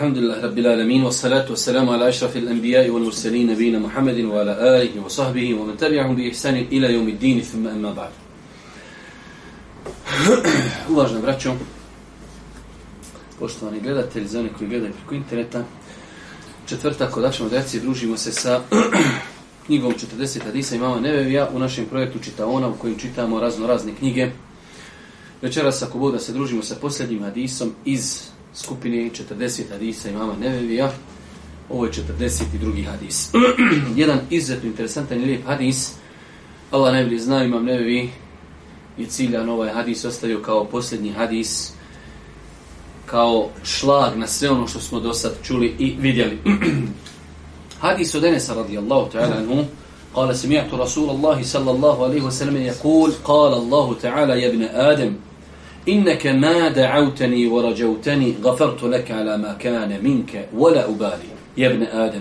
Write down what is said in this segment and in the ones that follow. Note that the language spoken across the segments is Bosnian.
Alhamdulillah, Rabbil Alamin, wa salatu wa salamu ala ašrafil anbijai wal mursalin, nabina Muhammedin, wa ala alihi wa sahbihi, wa man tabi'ahum bi ihsanin ila jomid dini, thumma emma ba'd. Uvažno vraćo, poštovani gledatelji, za one koji gledaju preko interneta, četvrtak od Ašama Dajci, družimo se sa knjigom 40 Hadisa imama Nevevija u našem projektu Čitaona, u kojem čitamo razno razne knjige. Večeras, ako bude, se družimo sa posljednjim Hadisom iz skupine 40 hadisa imama Nevevija. Ovo je 42. hadis. Jedan izuzetno interesantan i lijep hadis. Allah najbolje zna imam Nevevi i ciljan ovaj hadis ostavio kao posljednji hadis kao šlag na sve ono što smo do sad čuli i vidjeli. hadis od Enesa radijallahu ta'ala anhu Kale se mi'atu Rasul Allahi sallallahu alaihi wa sallam je kul Kale Allahu ta'ala jebne Adem إنك ما دعوتني ورجوتني غفرت لك على ما كان منك ولا أبالي يا ابن آدم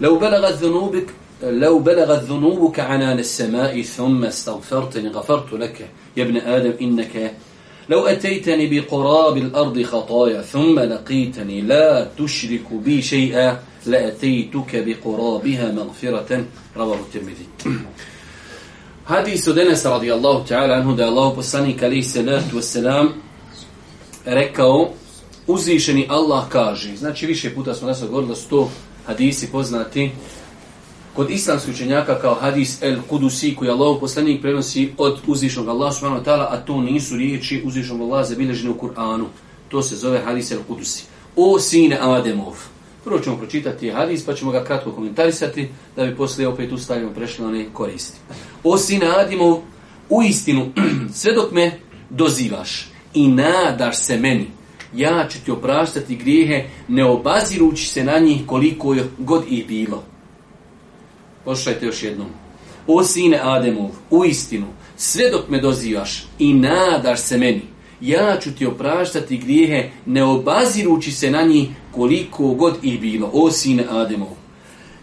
لو بلغت ذنوبك لو بلغت ذنوبك عنان السماء ثم استغفرتني غفرت لك يا ابن آدم إنك لو أتيتني بقراب الأرض خطايا ثم لقيتني لا تشرك بي شيئا لأتيتك بقرابها مغفرة رواه الترمذي Hadis od Enesa radijallahu ta'ala anhu da je Allah poslanik alaihi salatu wasalam rekao uzvišeni Allah kaže. Znači više puta smo nas govorili su to hadisi poznati kod islamskih učenjaka kao hadis el kudusi koji je Allah poslanik prenosi od uzvišenog Allah subhanahu wa ta'ala a to nisu riječi uzvišenog Allah zabilježene u Kur'anu. To se zove hadis el kudusi. O sine Ademov, Prvo ćemo pročitati hadis, pa ćemo ga kratko komentarisati, da bi poslije opet ustavljeno prešlo na ne koristi. O sine Adimo, u istinu, sve dok me dozivaš i nadaš se meni, ja ću ti opraštati grijehe, ne obazirući se na njih koliko je god i bilo. Pošlajte još jednom. O sine Ademov, u istinu, sve dok me dozivaš i nadaš se meni, ja ću ti opraštati grijehe ne obazirući se na njih koliko god ih bilo, o sine Ademov.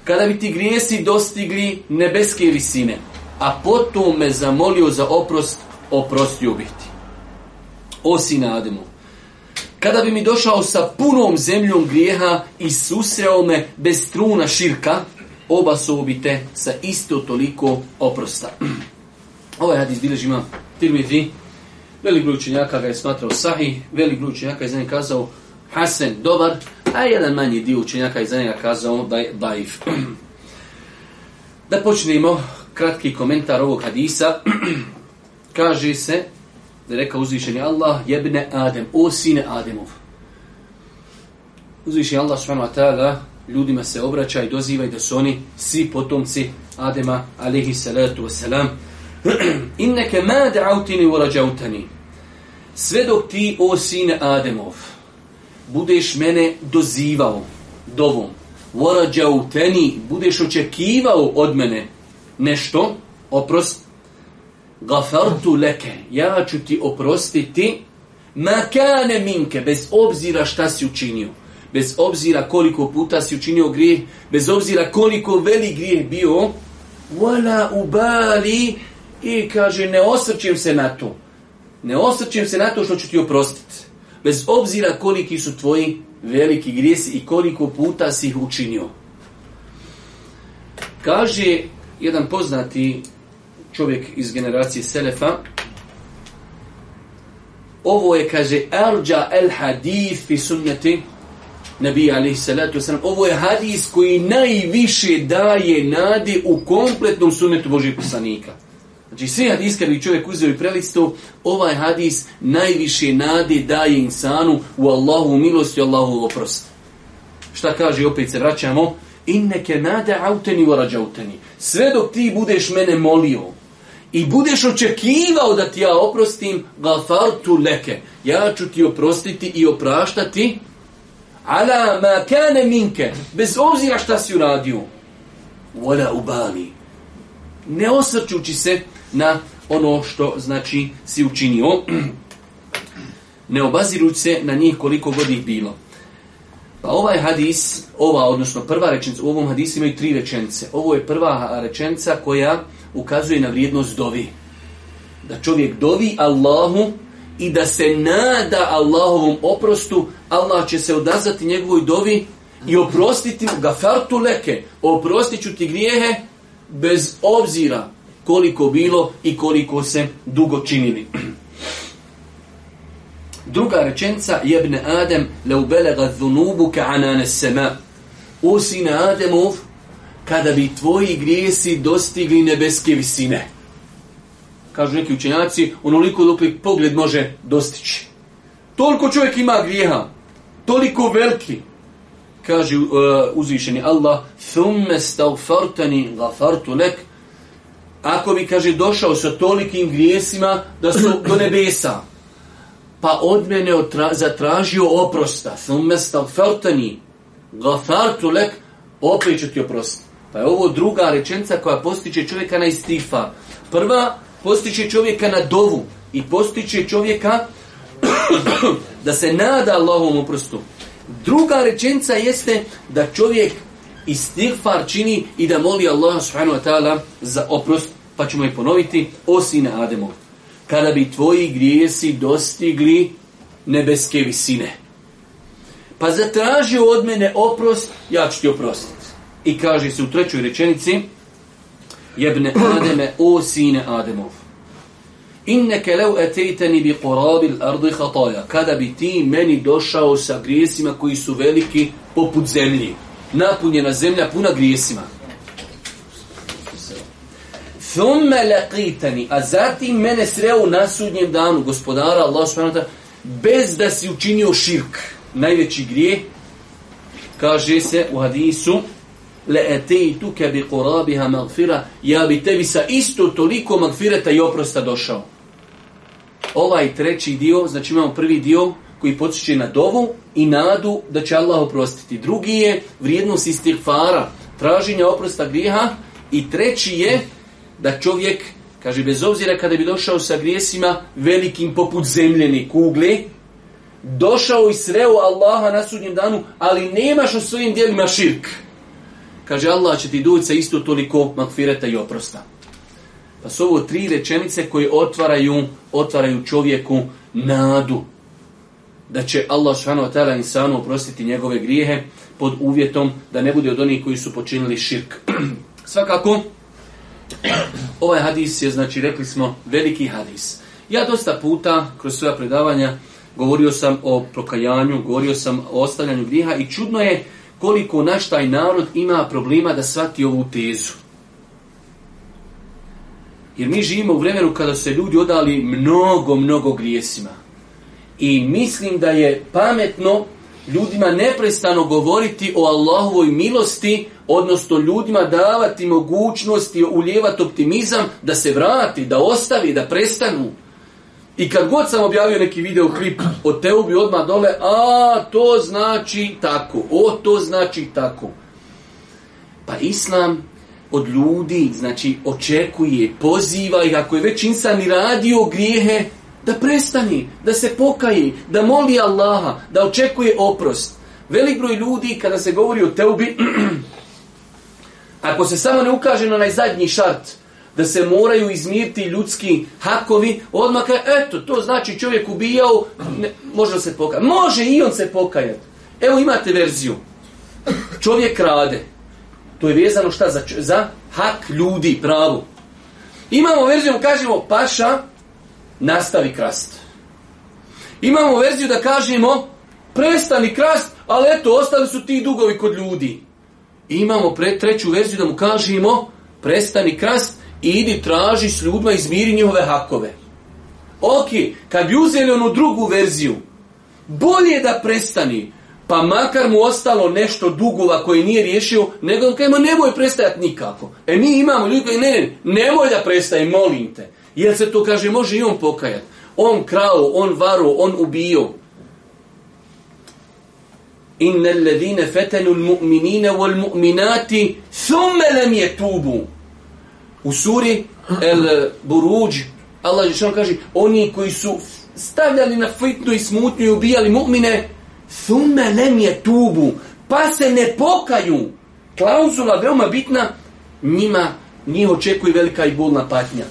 Kada bi ti grijesi dostigli nebeske visine, a potom me zamolio za oprost, oprostio bih ti. O sine Ademov. Kada bi mi došao sa punom zemljom grijeha i susreo me bez truna širka, obasuo bi te sa isto toliko oprosta. Ovaj hadis bilježi imam Tirmidhi, Velik broj učenjaka ga je smatrao sahih, velik broj učenjaka je za njega kazao Hasan, dobar, a jedan manji dio učenjaka je za njega kazao da je daif. Da počnemo, kratki komentar ovog hadisa. Kaže se, da je rekao uzvišenje Allah, jebne Adem, o sine Ademov. Uzvišenje Allah, svema tada, ljudima se obraća i doziva i da su oni svi potomci Adema, alihi salatu wasalam. salam. inneke ma da'autini wa rađautani. Sve dok ti, o sine Ademov, budeš mene dozivao dovom, wa rađautani, budeš očekivao od mene nešto, oprost, gafartu leke, ja ću ti oprostiti, ma kane minke, bez obzira šta si učinio, bez obzira koliko puta si učinio grijeh, bez obzira koliko veli grijeh bio, wala ubali I kaže, ne osrćem se na to. Ne osrćem se na to što ću ti oprostiti. Bez obzira koliki su tvoji veliki grijesi i koliko puta si ih učinio. Kaže jedan poznati čovjek iz generacije Selefa, ovo je, kaže, arđa el hadith fi sunnati Nabija alaihi salatu wasalam. Ovo je hadis koji najviše daje nade u kompletnom sunnetu Božih poslanika. Znači, svi hadiskarni čovjek uzeo i prelistu, ovaj hadis najviše nade daje insanu u Allahu milost i Allahu oprost. Šta kaže, opet se vraćamo, inneke nade auteni u rađauteni. Sve dok ti budeš mene molio i budeš očekivao da ti ja oprostim, gafartu leke. Ja ću ti oprostiti i opraštati ala ma kane minke, bez obzira šta si uradio. Vola ubali. Ne osrčući se, na ono što znači si učinio, ne obazirujući se na njih koliko god ih bilo. Pa ovaj hadis, ova, odnosno prva rečenica, u ovom hadisu imaju tri rečenice. Ovo je prva rečenica koja ukazuje na vrijednost dovi. Da čovjek dovi Allahu i da se nada Allahovom oprostu, Allah će se odazvati njegovoj dovi i oprostiti mu ga fartu leke, oprostit ću ti grijehe bez obzira koliko bilo i koliko se dugo činili. Druga rečenca jebne Adem leubelega dhunubu ka anane sema. O sine Ademov, kada bi tvoji grijesi dostigli nebeske visine. Kažu neki učenjaci, onoliko dopli pogled može dostići. Toliko čovjek ima grijeha, toliko veliki. Kaže uh, uzvišeni Allah, thumme stavfartani gafartu lek, ako bi, kaže, došao sa tolikim grijesima da su do nebesa, pa od mene otra, zatražio oprosta, thumme stav fertani, gafartu lek, opet ću ti oprosti. Pa je ovo druga rečenca koja postiče čovjeka na istifa. Prva, postiče čovjeka na dovu i postiče čovjeka da se nada Allahom oprostu. Druga rečenca jeste da čovjek istighfar čini i da moli Allah subhanahu wa ta'ala za oprost, pa ćemo je ponoviti, o sine Ademov, kada bi tvoji grijesi dostigli nebeske visine. Pa zatražio od mene oprost, ja ću ti oprostiti. I kaže se u trećoj rečenici, jebne Ademe, o sine Ademov, inneke leu etejteni bi korabil ardi hataja, kada bi ti meni došao sa grijesima koji su veliki poput zemlji napunjena zemlja puna grijesima. Thumme laqitani, a zatim mene sreo na sudnjem danu, gospodara Allah subhanahu wa bez da si učinio širk, najveći grije, kaže se u hadisu, le'etejtuke bi korabiha magfira, ja bi tebi sa isto toliko magfireta i oprosta došao. Ovaj treći dio, znači imamo prvi dio, koji podsjeće na dovu i nadu da će Allah oprostiti. Drugi je vrijednost istighfara, traženja oprosta griha i treći je da čovjek, kaže, bez obzira kada bi došao sa grijesima velikim poput zemljene kugle, došao i sreo Allaha na sudnjem danu, ali nemaš u svojim dijelima širk. Kaže, Allah će ti doći sa isto toliko makfireta i oprosta. Pa su ovo tri rečenice koje otvaraju, otvaraju čovjeku nadu da će Allah subhanahu wa ta'ala insanu oprostiti njegove grijehe pod uvjetom da ne bude od onih koji su počinili širk. Svakako, ovaj hadis je, znači, rekli smo, veliki hadis. Ja dosta puta, kroz svoja predavanja, govorio sam o prokajanju, govorio sam o ostavljanju grijeha i čudno je koliko naš taj narod ima problema da shvati ovu tezu. Jer mi živimo u vremenu kada se ljudi odali mnogo, mnogo grijesima. I mislim da je pametno ljudima neprestano govoriti o Allahovoj milosti, odnosno ljudima davati mogućnost i uljevati optimizam da se vrati, da ostavi, da prestanu. I kad god sam objavio neki video klip o Teubi odmah dole, a to znači tako, o to znači tako. Pa Islam od ljudi, znači, očekuje, poziva i ako je već insan i radio grijehe, da prestani, da se pokaji, da moli Allaha, da očekuje oprost. Velik broj ljudi, kada se govori o teubi, ako se samo ne ukaže na najzadnji šart, da se moraju izmirti ljudski hakovi, odmah kaže, eto, to znači čovjek ubijao, ne, može se pokajati. Može i on se pokajati. Evo imate verziju. Čovjek krade. To je vezano šta za, za hak ljudi, pravo. Imamo verziju, kažemo, paša, nastavi krast. Imamo verziju da kažemo, prestani krast, ali eto, ostali su ti dugovi kod ljudi. I imamo pre, treću verziju da mu kažemo, prestani krast, idi traži s ljudima izmiri njihove hakove. Ok, kad bi uzeli onu drugu verziju, bolje je da prestani, pa makar mu ostalo nešto dugova koje nije riješio, nego kajmo nemoj prestajati nikako. E mi imamo ljudi koji, ne, ne, nemoj da prestaj, molim te. Jer se to kaže, može i on pokajat. On krao, on varo, on ubio. Inne alledhine fetenu mu'minine wal mu'minati thumme lem je tubu. U suri El Buruđ, Allah Žešan kaže, oni koji su stavljali na fitnu i smutnu i ubijali mu'mine, thumme lem je tubu, pa se ne pokaju. Klauzula veoma bitna, njima njih očekuje velika i bolna patnja.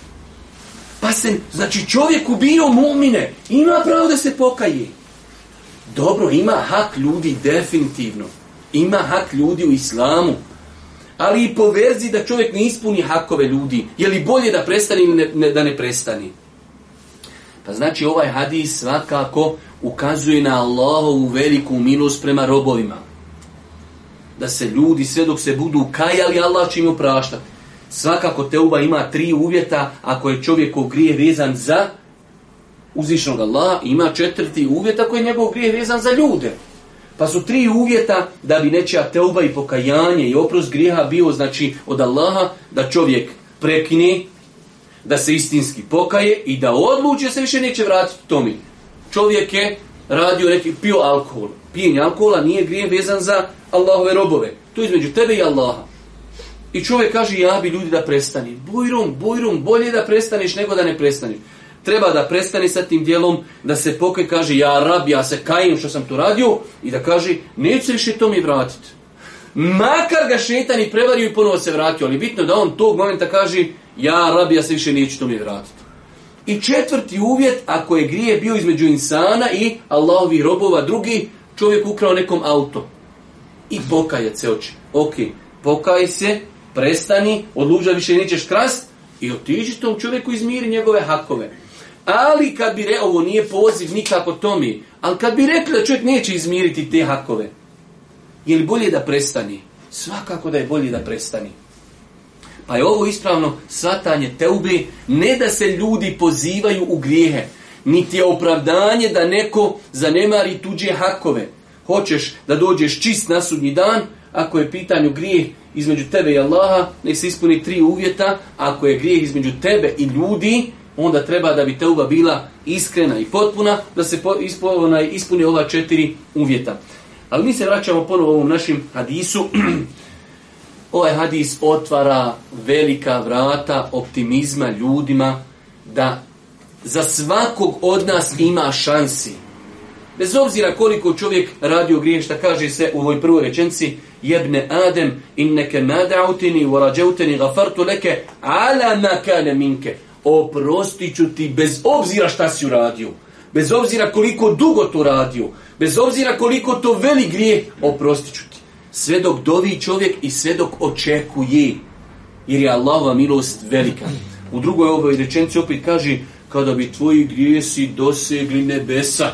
Pa se, znači, čovjek ubio mumine, ima pravo da se pokaje. Dobro, ima hak ljudi, definitivno. Ima hak ljudi u islamu. Ali i po verzi da čovjek ne ispuni hakove ljudi. Je li bolje da prestane ili ne, ne, da ne prestane? Pa znači, ovaj hadis svakako ukazuje na Allahovu veliku milost prema robovima. Da se ljudi sve dok se budu kajali, Allah će im opraštati. Svakako teuba ima tri uvjeta ako je čovjek u grije vezan za uzvišnog Allaha ima četvrti uvjet ako je njegov grije vezan za ljude. Pa su tri uvjeta da bi nečija teuba i pokajanje i oprost grijeha bio znači od Allaha da čovjek prekine, da se istinski pokaje i da odluče se više neće vratiti tomi. Čovjek je radio neki pio alkohol. Pijenje alkohola nije grije vezan za Allahove robove. To između tebe i Allaha. I čovjek kaže, ja bi ljudi da prestani. Bujrum, bujrum, bolje da prestaniš nego da ne prestaniš. Treba da prestani sa tim dijelom, da se pokoj kaže, ja rab, ja se kajim što sam tu radio i da kaže, neće više to mi vratiti. Makar ga šetan i prevario i ponovo se vratio, ali bitno da on tog momenta kaže, ja rab, ja se više neću to mi vratiti. I četvrti uvjet, ako je grije bio između insana i Allahovi robova drugi, čovjek ukrao nekom auto. I pokajat se oči. Ok, pokaj se, prestani, odluđa više nećeš krast i otiđi tom čovjeku izmiri njegove hakove. Ali kad bi re, ovo nije poziv nikako Tomi, ali kad bi rekli da čovjek neće izmiriti te hakove, je li bolje da prestani? Svakako da je bolje da prestani. Pa je ovo ispravno svatanje teubi, ne da se ljudi pozivaju u grijehe, niti je opravdanje da neko zanemari tuđe hakove. Hoćeš da dođeš čist na sudnji dan, ako je pitanju grijeh između tebe i Allaha, ne se ispuni tri uvjeta, ako je grijeh između tebe i ljudi, onda treba da bi teuba bila iskrena i potpuna, da se po, ispo, onaj, ispuni ova četiri uvjeta. Ali mi se vraćamo ponovo ovom našim hadisu. ovaj hadis otvara velika vrata optimizma ljudima da za svakog od nas ima šansi. Bez obzira koliko čovjek radio grijeh, šta kaže se u ovoj prvoj rečenci, jebne Adem, inneke nada'utini, urađauteni, gafartu leke, ala makane minke. Oprostit ću ti bez obzira šta si uradio, bez obzira koliko dugo to radio, bez obzira koliko to veli grijeh, oprostit ću ti. Sve dok dovi čovjek i sve dok očekuje, jer je Allahova milost velika. U drugoj ovoj rečenci opet kaže, kada bi tvoji grijesi dosegli nebesa,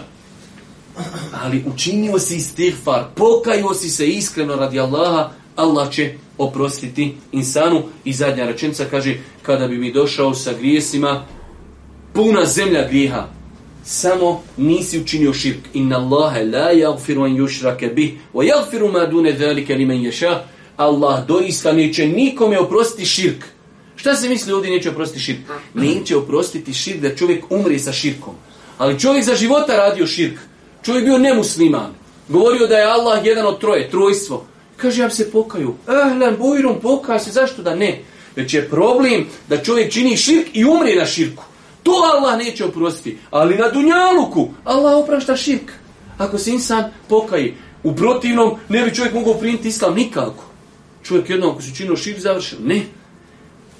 ali učinio si istighfar, pokajio si se iskreno radi Allaha, Allah će oprostiti insanu. I zadnja rečenca kaže, kada bi mi došao sa grijesima, puna zemlja griha, samo nisi učinio širk. Inna Allahe la jagfiru an yushrake bih, wa jagfiru ma dune dhalike li men ješa, Allah doista neće nikome oprostiti širk. Šta se misli ovdje neće oprostiti širk? Neće oprostiti širk da čovjek umri sa širkom. Ali čovjek za života radio širk. Čovjek bio nemusliman. Govorio da je Allah jedan od troje, trojstvo. Kaže, ja se pokaju. Ehlen, bujrum, pokaj se, zašto da ne? Već je problem da čovjek čini širk i umri na širku. To Allah neće oprostiti. Ali na dunjaluku Allah oprašta širk. Ako se insan pokaji u protivnom, ne bi čovjek mogao primiti islam nikako. Čovjek jednom ako se činio širk završen, ne.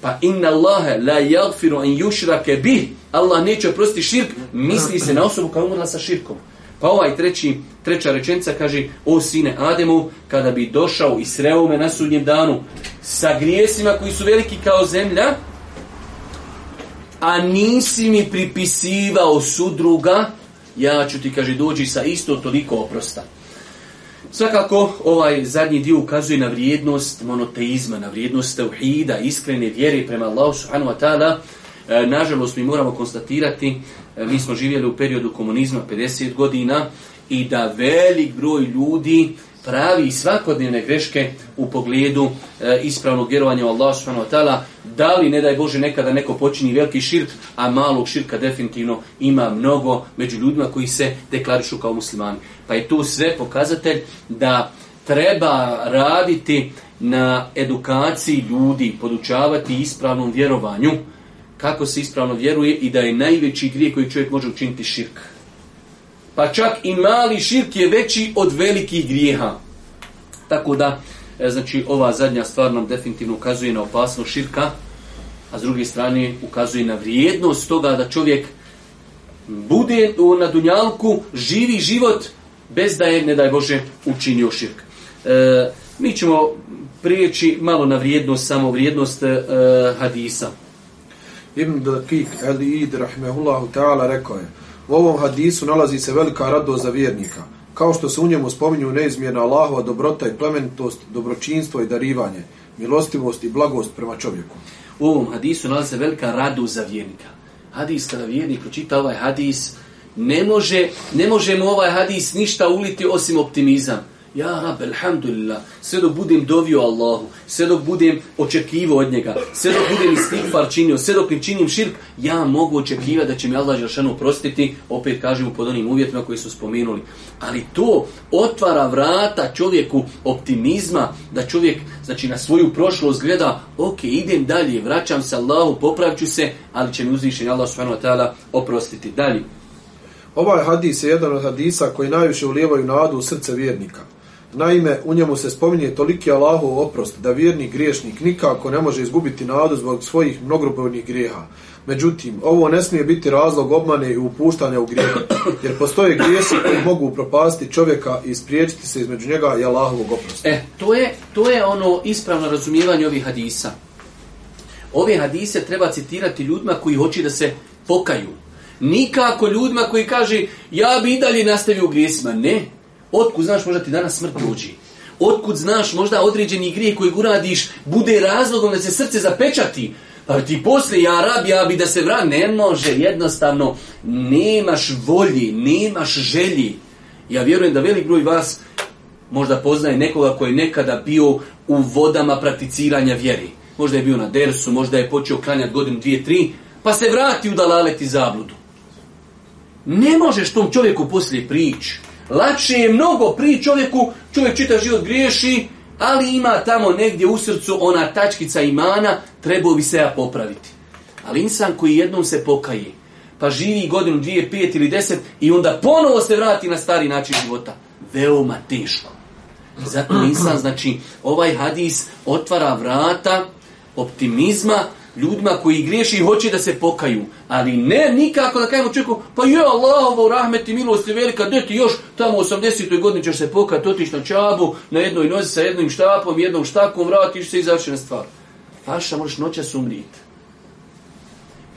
Pa inna Allahe la jagfiru in yushrake bih. Allah neće oprostiti širk. Misli se na osobu koja umrla sa širkom. Pa ovaj treći, treća rečenica kaže, o sine Ademu, kada bi došao i sreo me na sudnjem danu sa grijesima koji su veliki kao zemlja, a nisi mi pripisivao sudruga, ja ću ti, kaže, dođi sa isto toliko oprosta. Svakako, ovaj zadnji dio ukazuje na vrijednost monoteizma, na vrijednost tevhida, iskrene vjere prema Allahu subhanahu wa ta'ala, E, nažalost, mi moramo konstatirati, e, mi smo živjeli u periodu komunizma 50 godina i da velik broj ljudi pravi svakodnevne greške u pogledu e, ispravnog vjerovanja u Allah subhanahu wa ta'ala, da li ne daj Bože nekada neko počini veliki širk, a malog širka definitivno ima mnogo među ljudima koji se deklarišu kao muslimani. Pa je tu sve pokazatelj da treba raditi na edukaciji ljudi, podučavati ispravnom vjerovanju, kako se ispravno vjeruje i da je najveći grije koji čovjek može učiniti širk. Pa čak i mali širk je veći od velikih grijeha. Tako da, e, znači, ova zadnja stvar nam definitivno ukazuje na opasnost širka, a s druge strane ukazuje na vrijednost toga da čovjek bude na dunjalku, živi život bez da je, ne daj Bože, učinio širk. E, mi ćemo prijeći malo na vrijednost, samo vrijednost e, e hadisa. Ibn Dakik Eliid rahmehullahu ta'ala rekao je U ovom hadisu nalazi se velika radost za vjernika, kao što se u njemu spominju neizmjerna Allahova dobrota i plemenitost, dobročinstvo i darivanje, milostivost i blagost prema čovjeku. U ovom hadisu nalazi se velika radost za vjernika. Hadis kada vjernik pročita ovaj hadis, ne može, ne može mu ovaj hadis ništa uliti osim optimizam. Ja rab, alhamdulillah, sve dok budem dovio Allahu, sve dok budem očekivo od njega, sve dok budem istigfar činio, sve dok ne činim širk, ja mogu očekivati da će mi Allah Jeršanu prostiti, opet kažem pod onim uvjetima koji su spominuli. Ali to otvara vrata čovjeku optimizma, da čovjek znači, na svoju prošlost gleda, ok, idem dalje, vraćam se Allahu, popravću se, ali će mi uzvišenje Allah subhanahu wa ta'ala oprostiti dalje. Ovaj hadis je jedan od hadisa koji najviše ulijevaju nadu u srce vjernika. Naime, u njemu se spominje toliki Allahov oprost da vjerni griješnik nikako ne može izgubiti nadu zbog svojih mnogrobojnih grijeha. Međutim, ovo ne smije biti razlog obmane i upuštanja u grijeha, jer postoje grijesi koji mogu propasti čovjeka i spriječiti se između njega i Allahovog oprosta. E, to je, to je ono ispravno razumijevanje ovih hadisa. Ove hadise treba citirati ljudima koji hoće da se pokaju. Nikako ljudima koji kaže ja bi i dalje nastavio grijesima. Ne, Otkud znaš možda ti danas smrt dođi? Otkud znaš možda određeni grije koji uradiš bude razlogom da se srce zapečati? Pa ti poslije, ja rab, ja bi da se vra, ne može, jednostavno, nemaš volji, nemaš želji. Ja vjerujem da velik broj vas možda poznaje nekoga koji je nekada bio u vodama prakticiranja vjeri. Možda je bio na dersu, možda je počeo kranjati godinu, dvije, tri, pa se vrati u dalaleti zabludu. Ne možeš tom čovjeku poslije prići. Lakše je mnogo pri čovjeku, čovjek čita život griješi, ali ima tamo negdje u srcu ona tačkica imana, trebao bi se ja popraviti. Ali insan koji jednom se pokaje, pa živi godinu, dvije, pet ili deset i onda ponovo se vrati na stari način života, veoma teško. Zato insan, znači, ovaj hadis otvara vrata optimizma, ljudima koji griješi i hoće da se pokaju. Ali ne nikako da kajemo čovjeku, pa je Allahovo rahmeti, milost je velika, gdje ti još tamo u 80. godini ćeš se pokati, otiš na čabu, na jednoj nozi sa jednim štapom, jednom štakom, vratiš se i završi na stvar. Paša, možeš noćas umriti.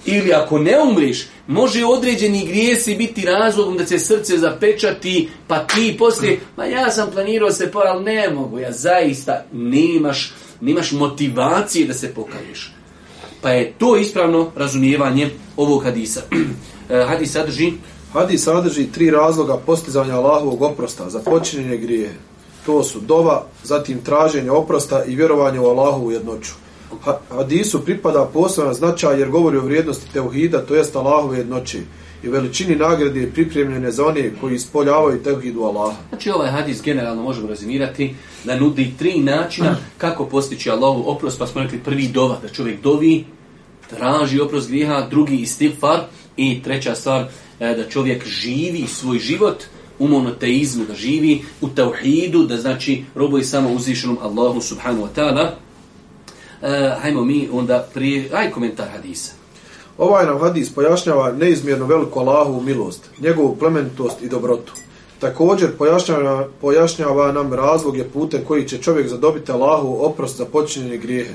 Ili ako ne umriš, može određeni grijesi biti razlogom da se srce zapečati, pa ti poslije, ma ja sam planirao se pa, ali ne mogu, ja zaista nemaš, nemaš motivacije da se pokaviš. Pa je to ispravno razumijevanje ovog hadisa. Eh, hadis sadrži... Hadis sadrži tri razloga postizanja Allahovog oprosta za počinjenje grije. To su dova, zatim traženje oprosta i vjerovanje u Allahovu jednoću. Hadisu pripada posebna značaj jer govori o vrijednosti teuhida, to jest Allahove jednoće i veličini nagrade pripremljene za one koji ispoljavaju tevhidu Allaha. Znači ovaj hadis generalno možemo razimirati da nudi tri načina kako postići Allahu oprost, pa smo rekli prvi dova, da čovjek dovi, traži oprost griha, drugi istifar i treća stvar e, da čovjek živi svoj život u monoteizmu, da živi u tauhidu, da znači roboj samo uzvišenom Allahu subhanu wa ta'ala. E, hajmo mi onda prije, aj komentar hadisa. Ovaj nam hadis pojašnjava neizmjerno veliku Allahovu milost, njegovu plementost i dobrotu. Također pojašnjava, pojašnjava nam razloge putem koji će čovjek zadobiti Allahovu oprost za počinjenje grijehe.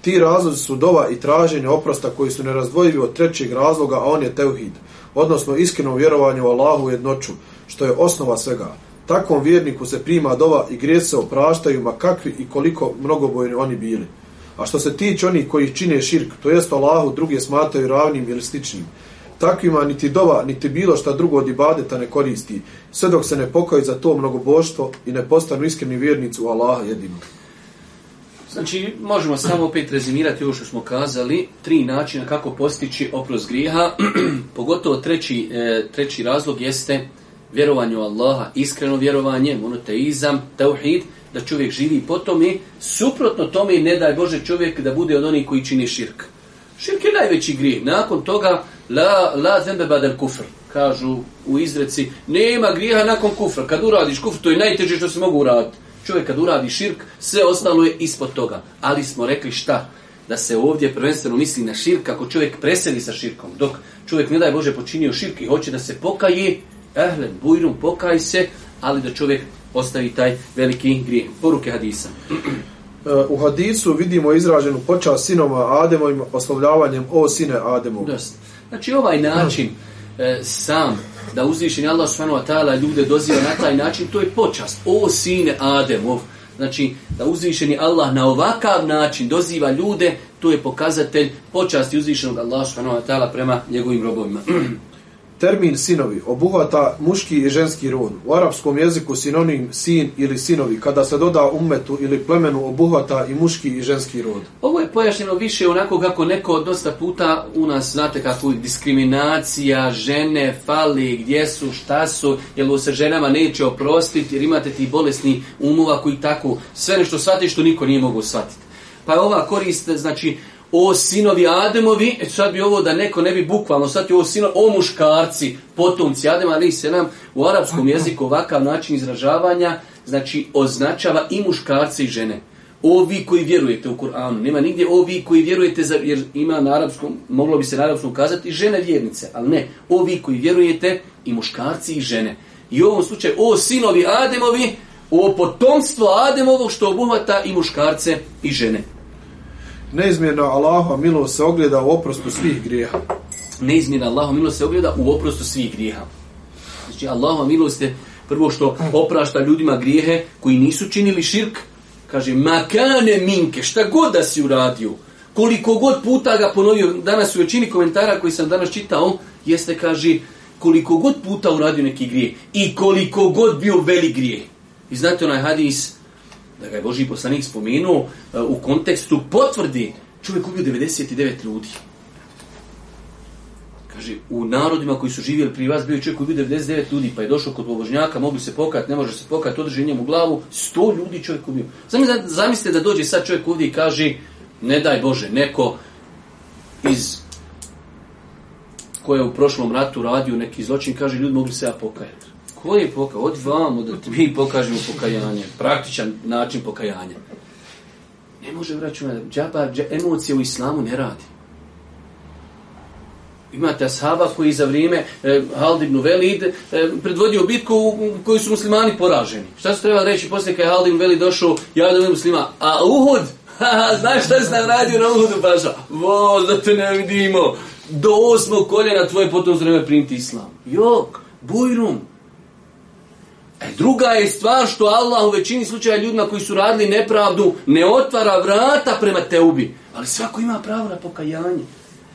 Ti razlozi su dova i traženje oprosta koji su nerazdvojivi od trećeg razloga, a on je teuhid, odnosno iskreno vjerovanje u Allahu jednoću, što je osnova svega. Takvom vjerniku se prima dova i grijeh se opraštaju, ma kakvi i koliko mnogobojni oni bili. A što se tiče oni koji čine širk, to jest Allahu, druge smataju ravnim ili sličnim, takvima niti dova, niti bilo šta drugo od ibadeta ne koristi, sve dok se ne pokaju za to mnogoboštvo i ne postanu iskreni vjernici u Allaha jedinu. Znači, možemo samo opet rezimirati ovo što smo kazali, tri načina kako postići oprost grijeha, pogotovo treći, e, treći razlog jeste vjerovanje u Allaha, iskreno vjerovanje, monoteizam, teuhid, da čovjek živi po tome, suprotno tome ne daj Bože čovjek da bude od onih koji čini širk. Širk je najveći grijeh. Nakon toga, la, la zembe badel kufr, kažu u izreci, nema grijeha nakon kufra. Kad uradiš kufr, to je najteže što se mogu uraditi. Čovjek kad uradi širk, sve ostalo je ispod toga. Ali smo rekli šta? Da se ovdje prvenstveno misli na širk, kako čovjek preseli sa širkom. Dok čovjek, ne daj Bože, počinio širk i hoće da se pokaji, ehlen, bujrum, pokaj se, ali da čovjek ostavi taj veliki grijeh. Poruke hadisa. E, u hadisu vidimo izraženu počast sinoma Ademovim oslovljavanjem o sine Ademov. Dost. Znači ovaj način e, sam da uzvišenje Allah subhanahu wa ta'ala ljude doziva na taj način, to je počast. O sine Ademov. Znači, da uzvišeni Allah na ovakav način doziva ljude, to je pokazatelj počasti uzvišenog Allah subhanahu wa ta'ala prema njegovim robovima. Termin sinovi obuhvata muški i ženski rod. U arapskom jeziku sinonim sin ili sinovi, kada se doda umetu ili plemenu, obuhvata i muški i ženski rod. Ovo je pojašnjeno više onako kako neko dosta puta u nas, znate kako diskriminacija, žene, fali, gdje su, šta su, jel se ženama neće oprostiti jer imate ti bolesni umova koji tako sve nešto shvatiti što niko nije mogu shvatiti. Pa je ova korist, znači, o sinovi Ademovi, e, sad bi ovo da neko ne bi bukvalno, sad je ovo sino, o muškarci, potomci Adema, ali se nam u arapskom jeziku ovakav način izražavanja, znači označava i muškarce i žene. Ovi koji vjerujete u Kur'anu, nema nigdje ovi koji vjerujete, za, jer ima na arapskom, moglo bi se na arapskom kazati, žene vjernice, ali ne, ovi koji vjerujete i muškarci i žene. I u ovom slučaju, o sinovi Ademovi, o potomstvo Ademovog što obuhvata i muškarce i žene neizmjerna Allahova milost se ogleda u oprostu svih grijeha. Neizmjerna Allahova milost se ogleda u oprostu svih grijeha. Znači, Allahova milost je prvo što oprašta ljudima grijehe koji nisu činili širk. Kaže, makane minke, šta god da si uradio, koliko god puta ga ponovio, danas u većini komentara koji sam danas čitao, jeste, kaže, koliko god puta uradio neki grije i koliko god bio veli grije. I znate onaj hadis, da ga je Boži poslanik spomenuo e, u kontekstu potvrdi čovjek ubio 99 ljudi. Kaže, u narodima koji su živjeli pri vas, bio je čovjek ubio 99 ljudi, pa je došao kod bobožnjaka, mogli se pokat, ne može se pokat, održi njemu glavu, 100 ljudi čovjek ubio. Zamislite da dođe sad čovjek ovdje i kaže, ne daj Bože, neko iz koje je u prošlom ratu radio neki zločin, kaže, ljudi mogli se ja pokajati koje pokaj, od vamo da ti mi pokažemo pokajanje, praktičan način pokajanja. Ne može vraćati, džaba, dža, emocije u islamu ne radi. Imate ashaba koji za vrijeme e, Hald ibn Velid e, predvodio bitku u, u kojoj su muslimani poraženi. Šta su trebali reći poslije kada je Hald ibn Velid došao, ja da muslima, a Uhud, znaš šta se nam radio na Uhudu, paša? Vo, da te ne vidimo. Do osmog koljena tvoje potom zreme primiti islam. Jok, bujrum, E druga je stvar što Allah u većini slučaja ljudima koji su radili nepravdu ne otvara vrata prema teubi. Ali svako ima pravo na pokajanje.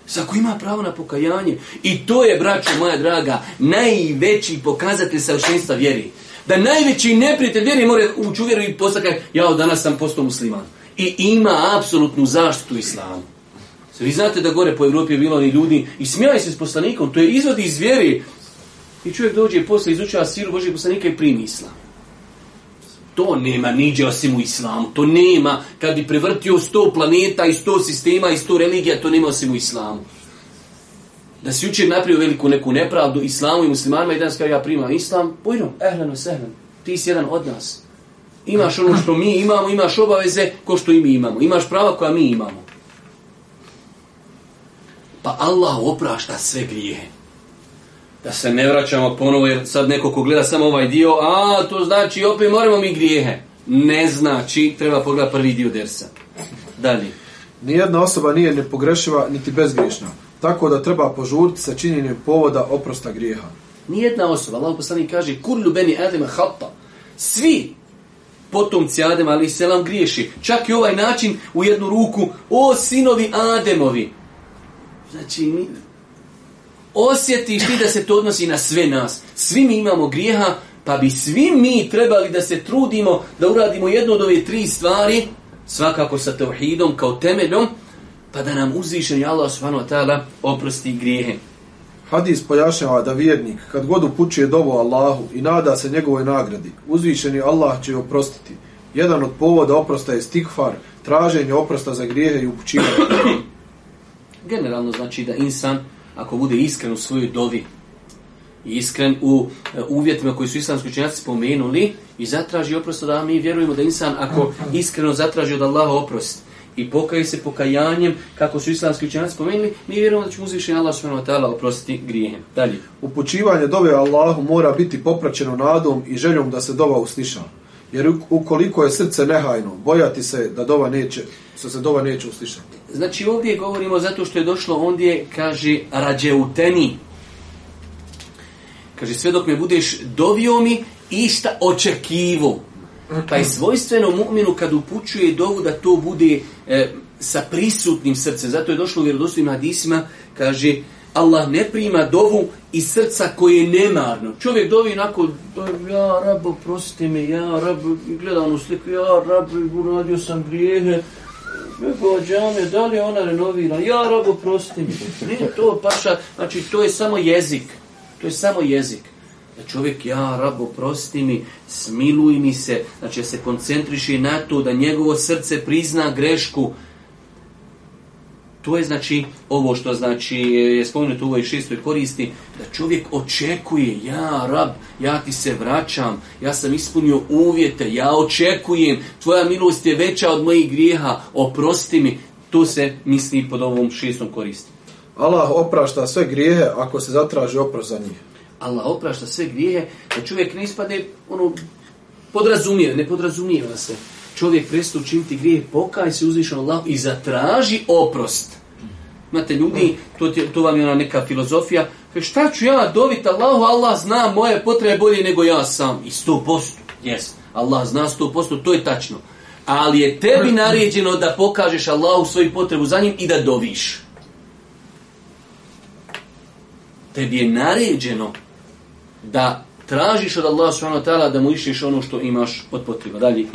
Svako ima pravo na pokajanje. I to je, braćo moja draga, najveći pokazatelj savršenstva vjeri. Da najveći neprijatelj vjeri mora ući u vjeru i postakaj, ja od danas sam postao musliman. I ima apsolutnu zaštitu islamu. Vi znate da gore po Evropi je bilo oni ljudi i smijali se s poslanikom. To je izvod iz vjeri. I čovjek dođe posle izučava siru Božijeg poslanika i primi islam. To nema niđe osim u islamu. To nema kad bi prevrtio sto planeta i sto sistema i sto religija, to nema osim u islamu. Da si učer napravio veliku neku nepravdu islamu i muslimanima i danas kada ja primam islam, pojdo, ehlenu, sehlenu, ti si jedan od nas. Imaš ono što mi imamo, imaš obaveze ko što i mi imamo. Imaš prava koja mi imamo. Pa Allah oprašta sve grijehe da se ne vraćamo ponovo, jer sad neko ko gleda samo ovaj dio, a to znači opet moramo mi grijehe. Ne znači, treba pogledati prvi dio dersa. Dalje. Nijedna osoba nije nepogrešiva, niti bezgriješna. Tako da treba požuriti sa činjenjem povoda oprosta grijeha. Nijedna osoba, Allah poslani kaže, kurlu beni Adema hata. Svi potomci Adema, ali i selam griješi. Čak i ovaj način u jednu ruku, o sinovi Ademovi. Znači, osjetiš ti da se to odnosi na sve nas. Svi mi imamo grijeha, pa bi svi mi trebali da se trudimo da uradimo jednu od ove tri stvari, svakako sa tevhidom kao temeljom, pa da nam uzvišen je Allah subhanahu wa ta'ala oprosti grijehe. Hadis pojašnjava da vjernik, kad god upućuje dovo Allahu i nada se njegovoj nagradi, uzvišeni Allah će oprostiti. Jedan od povoda oprosta je stikfar, traženje oprosta za grijehe i upućivanje. Generalno znači da insan ako bude iskren u svojoj dovi, iskren u e, uvjetima koji su islamski učenjaci spomenuli i zatraži oprost da mi vjerujemo da insan ako iskreno zatraži od Allaha oprost i pokaje se pokajanjem kako su islamski učenjaci spomenuli, mi vjerujemo da će mu uzvišen Allah subhanahu wa ta'ala oprostiti grijehe. Dalje. Upućivanje dove Allahu mora biti popraćeno nadom i željom da se dova usliša. Jer ukoliko je srce nehajno, bojati se da dova neće, se dova neće uslišati. Znači ovdje govorimo zato što je došlo ondje, kaže, rađeuteni. Kaže, sve dok me budeš dovio mi, išta očekivo. Pa je svojstveno mu'minu kad upućuje dovu da to bude e, sa prisutnim srcem. Zato je došlo u vjerodostojnim hadisima, kaže, Allah ne prima dovu iz srca koje je nemarno. Čovjek dovi onako, ja rabo, prosite me, ja rabo, gleda onu sliku, ja rabo, uradio sam grijehe, Njegova džame, da li ona renovira? Ja, robo, prosti mi. Nije to paša, znači to je samo jezik. To je samo jezik. Da čovjek, ja, rabo, prosti mi, smiluj mi se, znači ja se koncentriši na to da njegovo srce prizna grešku, To je znači ovo što znači je spomenuto u ovoj šestoj koristi, da čovjek očekuje, ja rab, ja ti se vraćam, ja sam ispunio uvjete, ja očekujem, tvoja milost je veća od mojih grijeha, oprosti mi. To se misli pod ovom šestom koristi. Allah oprašta sve grijehe ako se zatraži oprost za njih. Allah oprašta sve grijehe da čovjek ne ispade, ono, podrazumije, ne podrazumijeva se čovjek prestao učiniti grije, pokaj se uzvišeno Allah i zatraži oprost. Znate, ljudi, to, ti, to vam je ona neka filozofija, kaže, šta ću ja dobiti Allahu, Allah zna moje potrebe bolje nego ja sam. I sto posto. Yes. Allah zna sto posto, to je tačno. Ali je tebi naređeno da pokažeš Allahu svoju potrebu za njim i da doviš. Tebi je naređeno da tražiš od Allah subhanahu wa ta'ala da mu išliš ono što imaš od potreba. Dalje.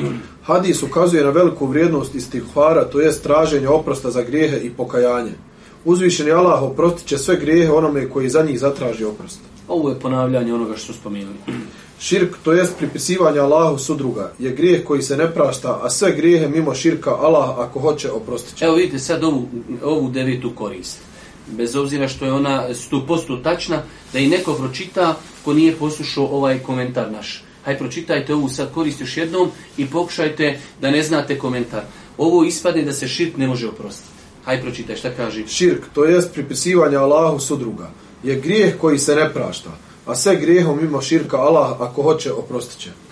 Hadis ukazuje na veliku vrijednost istihvara, to je traženje oprosta za grijehe i pokajanje. Uzvišeni Allah oprostit će sve grijehe onome koji za njih zatraži oprost. Ovo je ponavljanje onoga što spomenuli. Širk, to jest pripisivanje Allahu sudruga, je grijeh koji se ne prašta, a sve grijehe mimo širka Allah ako hoće oprostit će. Evo vidite sad ovu, ovu devetu korist bez obzira što je ona 100% tačna, da i neko pročita ko nije poslušao ovaj komentar naš. Haj, pročitajte ovu sad korist još jednom i pokušajte da ne znate komentar. Ovo ispadne da se širk ne može oprostiti. Haj, pročitaj, šta kaži? Širk, to jest pripisivanje Allahu sudruga, je grijeh koji se ne prašta, a sve grijehom ima širka Allah ako hoće oprostit će. Mm.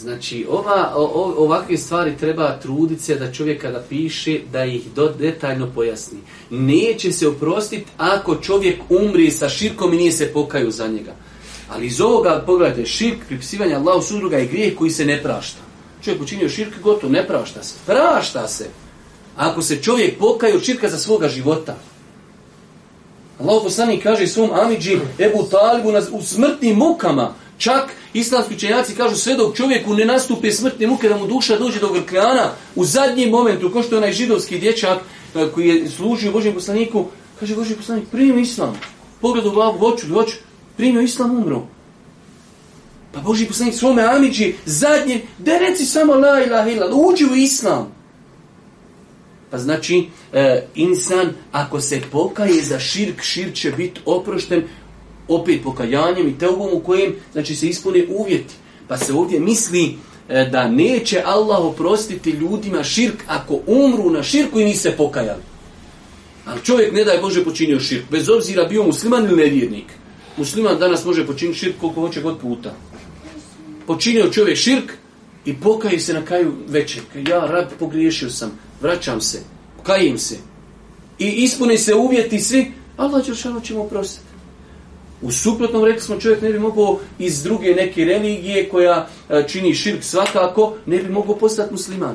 Znači, ova, o, ovakve stvari treba trudit se da čovjek kada piše, da ih do, detaljno pojasni. Neće se oprostiti ako čovjek umri sa širkom i nije se pokaju za njega. Ali iz ovoga, pogledajte, širk, pripisivanje Allahu sudruga i grijeh koji se ne prašta. Čovjek učinio širk i gotovo, ne prašta se. Prašta se ako se čovjek pokaju od širka za svoga života. Allahu poslani kaže svom Amidži Ebu Talibu na, u smrtnim mukama, čak Islamski učenjaci kažu sve dok čovjeku ne nastupe smrtne muke da mu duša dođe do grkljana, u zadnji momentu, kao što je onaj židovski dječak e, koji je služio Božem poslaniku, kaže Boži poslanik, primio Islam, pogled u glavu, voću, voću, primio Islam, umro. Pa Boži poslanik svome amiđi, zadnje, da reci samo la ilaha ila, uđi u Islam. Pa znači, e, insan, ako se pokaje za širk, šir će biti oprošten, opet pokajanjem i teubom u kojem znači, se ispune uvjeti. Pa se ovdje misli e, da neće Allah oprostiti ljudima širk ako umru na širku i nise pokajali. Ali čovjek ne daje Bože počinio širk, bez obzira bio musliman ili nevjernik. Musliman danas može počiniti širk koliko hoće god puta. Počinio čovjek širk i pokaju se na kraju večer. Ja rad pogriješio sam, vraćam se, kajim se. I ispune se uvjeti svi, Allah će što će mu oprostiti. U suprotnom rekli smo čovjek ne bi mogao iz druge neke religije koja e, čini širk svakako, ne bi mogao postati musliman.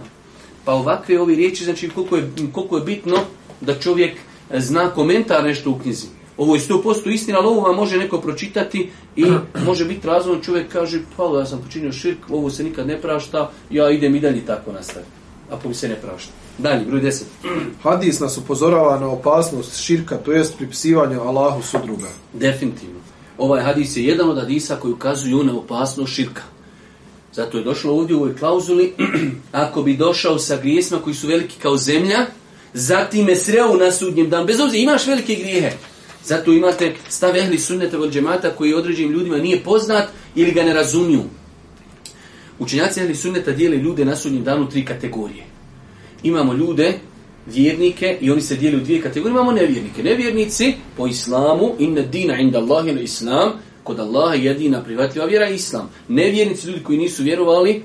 Pa ovakve ovi riječi, znači koliko je, koliko je bitno da čovjek e, zna komentar nešto u knjizi. Ovo je 100% istina, ali ovo vam može neko pročitati i može biti razvojno. Čovjek kaže, hvala, pa, ja sam počinio širk, ovo se nikad ne prašta, ja idem i dalje tako nastaviti. A mi se ne prašta. Dalje, broj 10. Hadis nas upozorava na opasnost širka, to jest pripisivanje Allahu sudruga. Definitivno ovaj hadis je jedan od hadisa koji ukazuju na opasnost širka. Zato je došlo ovdje u ovoj klauzuli, ako bi došao sa grijesima koji su veliki kao zemlja, zatim je sreo na sudnjem dan, bez obzira imaš velike grijehe. Zato imate stav ehli sunneta od džemata koji određenim ljudima nije poznat ili ga ne razumiju. Učenjaci ehli sunneta dijele ljude na sudnjem danu tri kategorije. Imamo ljude vjernike i oni se dijeli u dvije kategorije. Imamo nevjernike. Nevjernici po islamu, inna dina inda Allah ili islam, kod Allaha jedina prihvatljiva vjera je islam. Nevjernici, ljudi koji nisu vjerovali,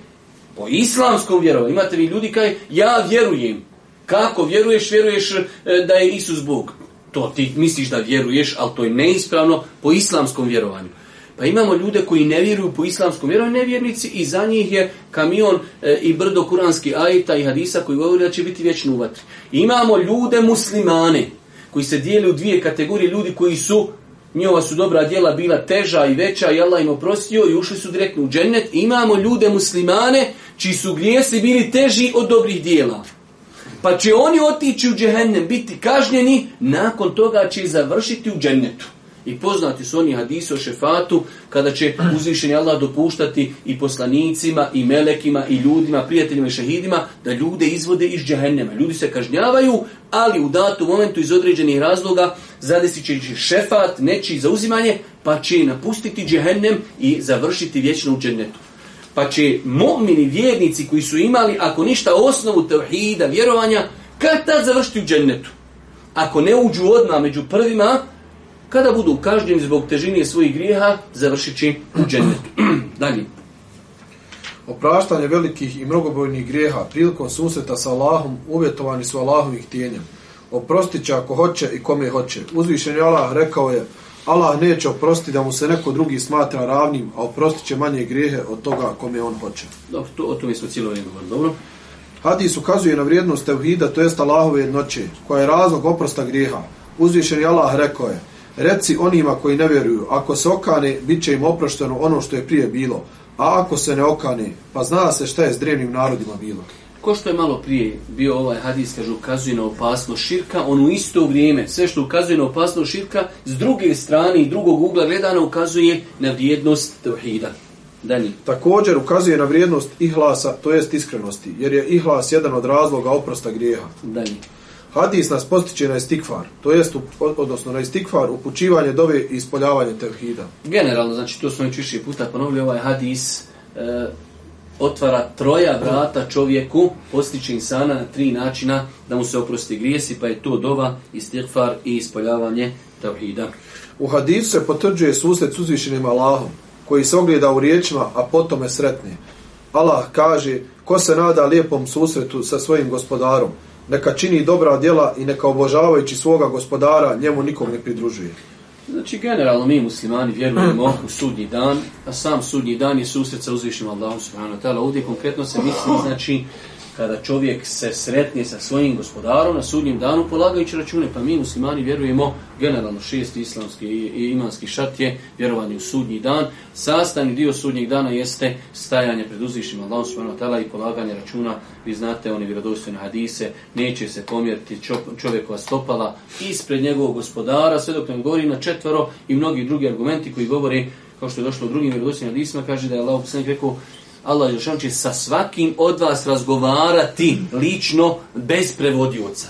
po islamskom vjerovali. Imate vi ljudi kaj, ja vjerujem. Kako vjeruješ, vjeruješ e, da je Isus Bog. To ti misliš da vjeruješ, ali to je neispravno po islamskom vjerovanju. Pa imamo ljude koji ne vjeruju po islamskom vjeru, nevjernici i za njih je kamion e, i brdo kuranski ajeta i hadisa koji govori da će biti vječno u vatri. Imamo ljude muslimane koji se dijeli u dvije kategorije, ljudi koji su njova su dobra djela bila teža i veća i Allah im oprostio i ušli su direktno u džennet. Imamo ljude muslimane čiji su grijesi bili teži od dobrih djela. Pa će oni otići u džehennem biti kažnjeni, nakon toga će završiti u džennetu. I poznati su oni hadisi o šefatu kada će uzvišeni Allah dopuštati i poslanicima, i melekima, i ljudima, prijateljima i šehidima da ljude izvode iz džahennema. Ljudi se kažnjavaju, ali u datu momentu iz određenih razloga zadesit će šefat, neći zauzimanje, pa će napustiti džahennem i završiti vječno u džennetu. Pa će mu'mini vjernici koji su imali, ako ništa osnovu tevhida, vjerovanja, kad tad završiti u džennetu? Ako ne uđu odmah među prvima, kada budu kažnjeni zbog težine svojih grijeha, završići u džennetu. Dalje. Opraštanje velikih i mnogobojnih grijeha prilikom susreta sa Allahom uvjetovani su Allahovim htjenjem. Oprostit će ako hoće i kome hoće. Uzvišen je Allah rekao je Allah neće oprostiti da mu se neko drugi smatra ravnim, a oprostit će manje grijehe od toga kome on hoće. Dobro, to, o tome smo cijelo vrijeme govorili. Dobro. Hadis ukazuje na vrijednost Tevhida, to jest Allahove jednoće, koja je razlog oprosta grijeha. Uzvišen je Allah rekao je, Reci onima koji ne vjeruju, ako se okane, bit će im oprošteno ono što je prije bilo, a ako se ne okane, pa zna se šta je s drevnim narodima bilo. Ko što je malo prije bio ovaj hadis, kaže, ukazuje na opasno širka, on u isto vrijeme, sve što ukazuje na opasno širka, s druge strane i drugog ugla gledana ukazuje na vrijednost tevhida. Dalje. Također ukazuje na vrijednost ihlasa, to jest iskrenosti, jer je ihlas jedan od razloga oprosta grijeha. Dalje. Hadis nas postiče na istikvar, to jest odnosno na istikvar upućivanje dove i ispoljavanje tevhida. Generalno, znači to smo već više puta ponovili, ovaj hadis e, otvara troja vrata čovjeku, postiče insana na tri načina da mu se oprosti grijesi, pa je to dova, istikvar i ispoljavanje tevhida. U hadisu se potrđuje susret s uzvišenim Allahom, koji se ogleda u riječima, a potom je sretni. Allah kaže, ko se nada lijepom susretu sa svojim gospodarom, neka čini dobra djela i neka obožavajući svoga gospodara njemu nikog ne pridružuje. Znači, generalno mi muslimani vjerujemo u sudnji dan, a sam sudnji dan je susret sa uzvišnjima Allahom subhanahu wa ta'ala. Ovdje konkretno se misli, znači, uh, kada čovjek se sretne sa svojim gospodarom na sudnjem danu polagajući račune, pa mi muslimani vjerujemo generalno šest islamski i imanski šart je vjerovanje u sudnji dan. Sastavni dio sudnjeg dana jeste stajanje pred uzvišnjima Allahom subhanahu wa ta'ala i polaganje računa. Vi znate oni vjerodostojne hadise, neće se pomjeriti čovjekova stopala ispred njegovog gospodara, sve dok nam govori na četvoro i mnogi drugi argumenti koji govore kao što je došlo u drugim vjerodostojnim hadisima, kaže da je Allah rekao Allah Jošan će sa svakim od vas razgovarati lično bez prevodioca.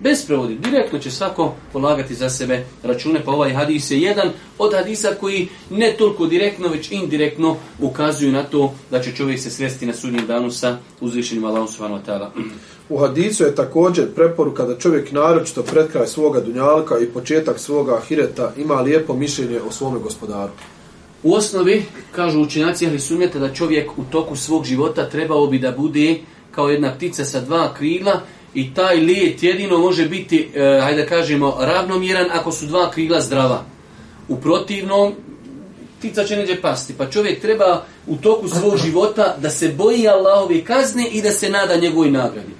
Bez prevodioca. Direktno će svako polagati za sebe račune. Pa ovaj hadis je jedan od hadisa koji ne toliko direktno, već indirektno ukazuju na to da će čovjek se sresti na sudnjem danu sa uzvišenim Allahom Subhanahu Atala. U hadisu je također preporuka da čovjek naročito pred kraj svoga dunjalka i početak svoga ahireta ima lijepo mišljenje o svome gospodaru. U osnovi, kažu učinjaci, ali sumnjate da čovjek u toku svog života trebao bi da bude kao jedna ptica sa dva krila i taj let jedino može biti, eh, hajde da kažemo, ravnomjeran ako su dva krila zdrava. U protivnom, ptica će neđe pasti. Pa čovjek treba u toku svog života da se boji Allahove kazne i da se nada njegovoj nagradi.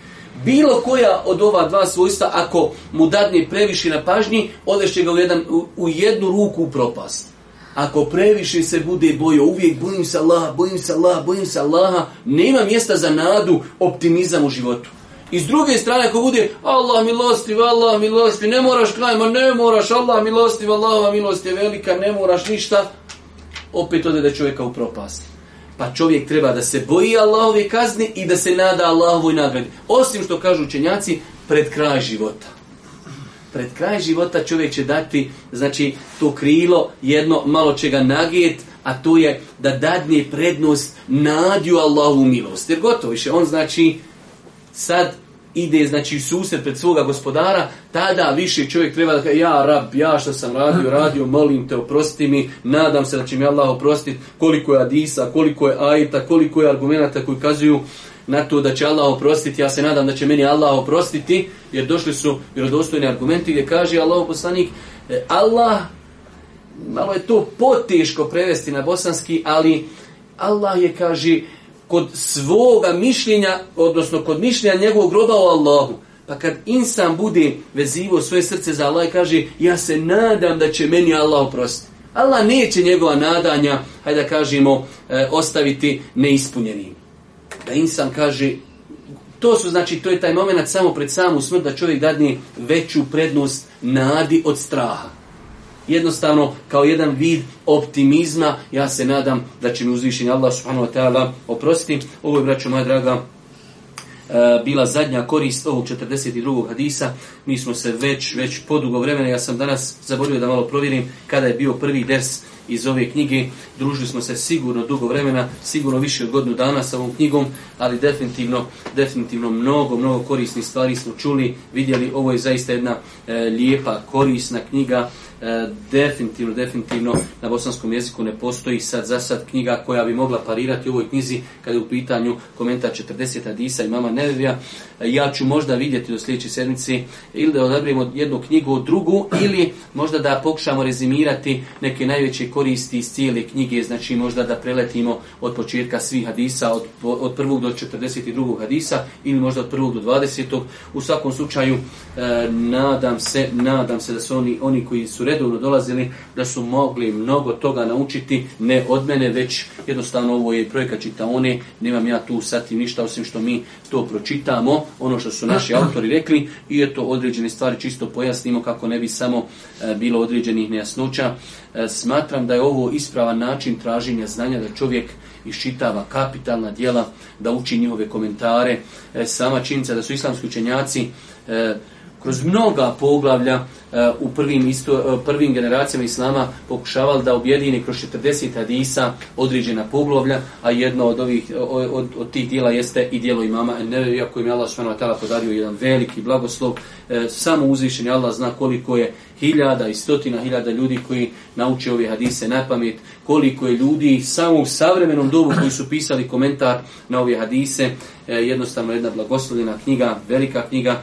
Bilo koja od ova dva svojstva, ako mu dadne previše na pažnji, odešće ga u, jedan, u, u jednu ruku u propast. Ako previše se bude bojo, uvijek bojim se Allaha, bojim se Allaha, bojim se Allaha, nema mjesta za nadu, optimizam u životu. I s druge strane, ako bude Allah milostiv, Allah milostiv, ne moraš krajima, ne moraš, Allah milostiv, Allah milost je velika, ne moraš ništa, opet ode da čovjeka u propast. Pa čovjek treba da se boji Allahove kazne i da se nada Allahovoj nagradi. Osim što kažu učenjaci, pred kraj života pred kraj života čovjek će dati znači to krilo jedno malo čega nagijet, a to je da dadne prednost nadju Allahu milost. Jer gotovo više, on znači sad ide znači susjed pred svoga gospodara, tada više čovjek treba da kaže, ja rab, ja što sam radio, radio, molim te, oprosti mi, nadam se da će mi Allah oprostiti koliko je Adisa, koliko je Ajta, koliko je argumenta koji kazuju, na to da će Allah oprostiti, ja se nadam da će meni Allah oprostiti, jer došli su vjerodostojni argumenti gdje kaže Allah poslanik, e, Allah, malo je to poteško prevesti na bosanski, ali Allah je, kaže, kod svoga mišljenja, odnosno kod mišljenja njegovog roba o Allahu, Pa kad insan bude vezivo svoje srce za Allah i kaže ja se nadam da će meni Allah oprostiti. Allah neće njegova nadanja, hajde da kažemo, e, ostaviti neispunjenim da insan kaže to su znači to je taj momenat samo pred samu smrt da čovjek dadne veću prednost nadi od straha jednostavno kao jedan vid optimizma ja se nadam da će mi uzvišeni Allah subhanahu wa ta'ala oprostiti ovo je braćo moja draga e, bila zadnja korist ovog 42. hadisa. Mi smo se već, već podugo vremena, ja sam danas zaboravio da malo provjerim kada je bio prvi ders iz ove knjige. Družili smo se sigurno dugo vremena, sigurno više od godinu dana sa ovom knjigom, ali definitivno, definitivno mnogo, mnogo korisnih stvari smo čuli, vidjeli, ovo je zaista jedna e, lijepa, korisna knjiga, E, definitivno, definitivno na bosanskom jeziku ne postoji sad za sad knjiga koja bi mogla parirati u ovoj knjizi kada je u pitanju komentar 40 Adisa i Mama Nevevija. E, ja ću možda vidjeti do sljedeće sedmice ili da odabrijemo jednu knjigu od drugu ili možda da pokušamo rezimirati neke najveće koristi iz cijele knjige, znači možda da preletimo od početka svih Hadisa, od, od prvog do 42. Hadisa ili možda od prvog do 20. U svakom slučaju, e, nadam se, nadam se da su oni, oni koji su redovno dolazili, da su mogli mnogo toga naučiti, ne od mene, već jednostavno ovo je projekat čitaone, nemam ja tu sati ništa, osim što mi to pročitamo, ono što su naši autori rekli, i eto određene stvari čisto pojasnimo kako ne bi samo e, bilo određenih nejasnoća. E, smatram da je ovo ispravan način traženja znanja da čovjek iščitava kapitalna dijela, da uči njihove komentare. E, sama činjica da su islamski učenjaci e, kroz mnoga poglavlja uh, u prvim isto, uh, prvim generacijama islama pokušavali da objedine kroz 40 hadisa određena poglavlja, a jedno od ovih uh, od, od tih dijela jeste i dijelo imama Nevevija koji je Allah svema tala podario jedan veliki blagoslov. Uh, samo uzvišen Allah zna koliko je hiljada i stotina hiljada ljudi koji nauče ove hadise na pamet, koliko je ljudi samo u savremenom dobu koji su pisali komentar na ove hadise, jednostavno jedna blagoslovljena knjiga, velika knjiga,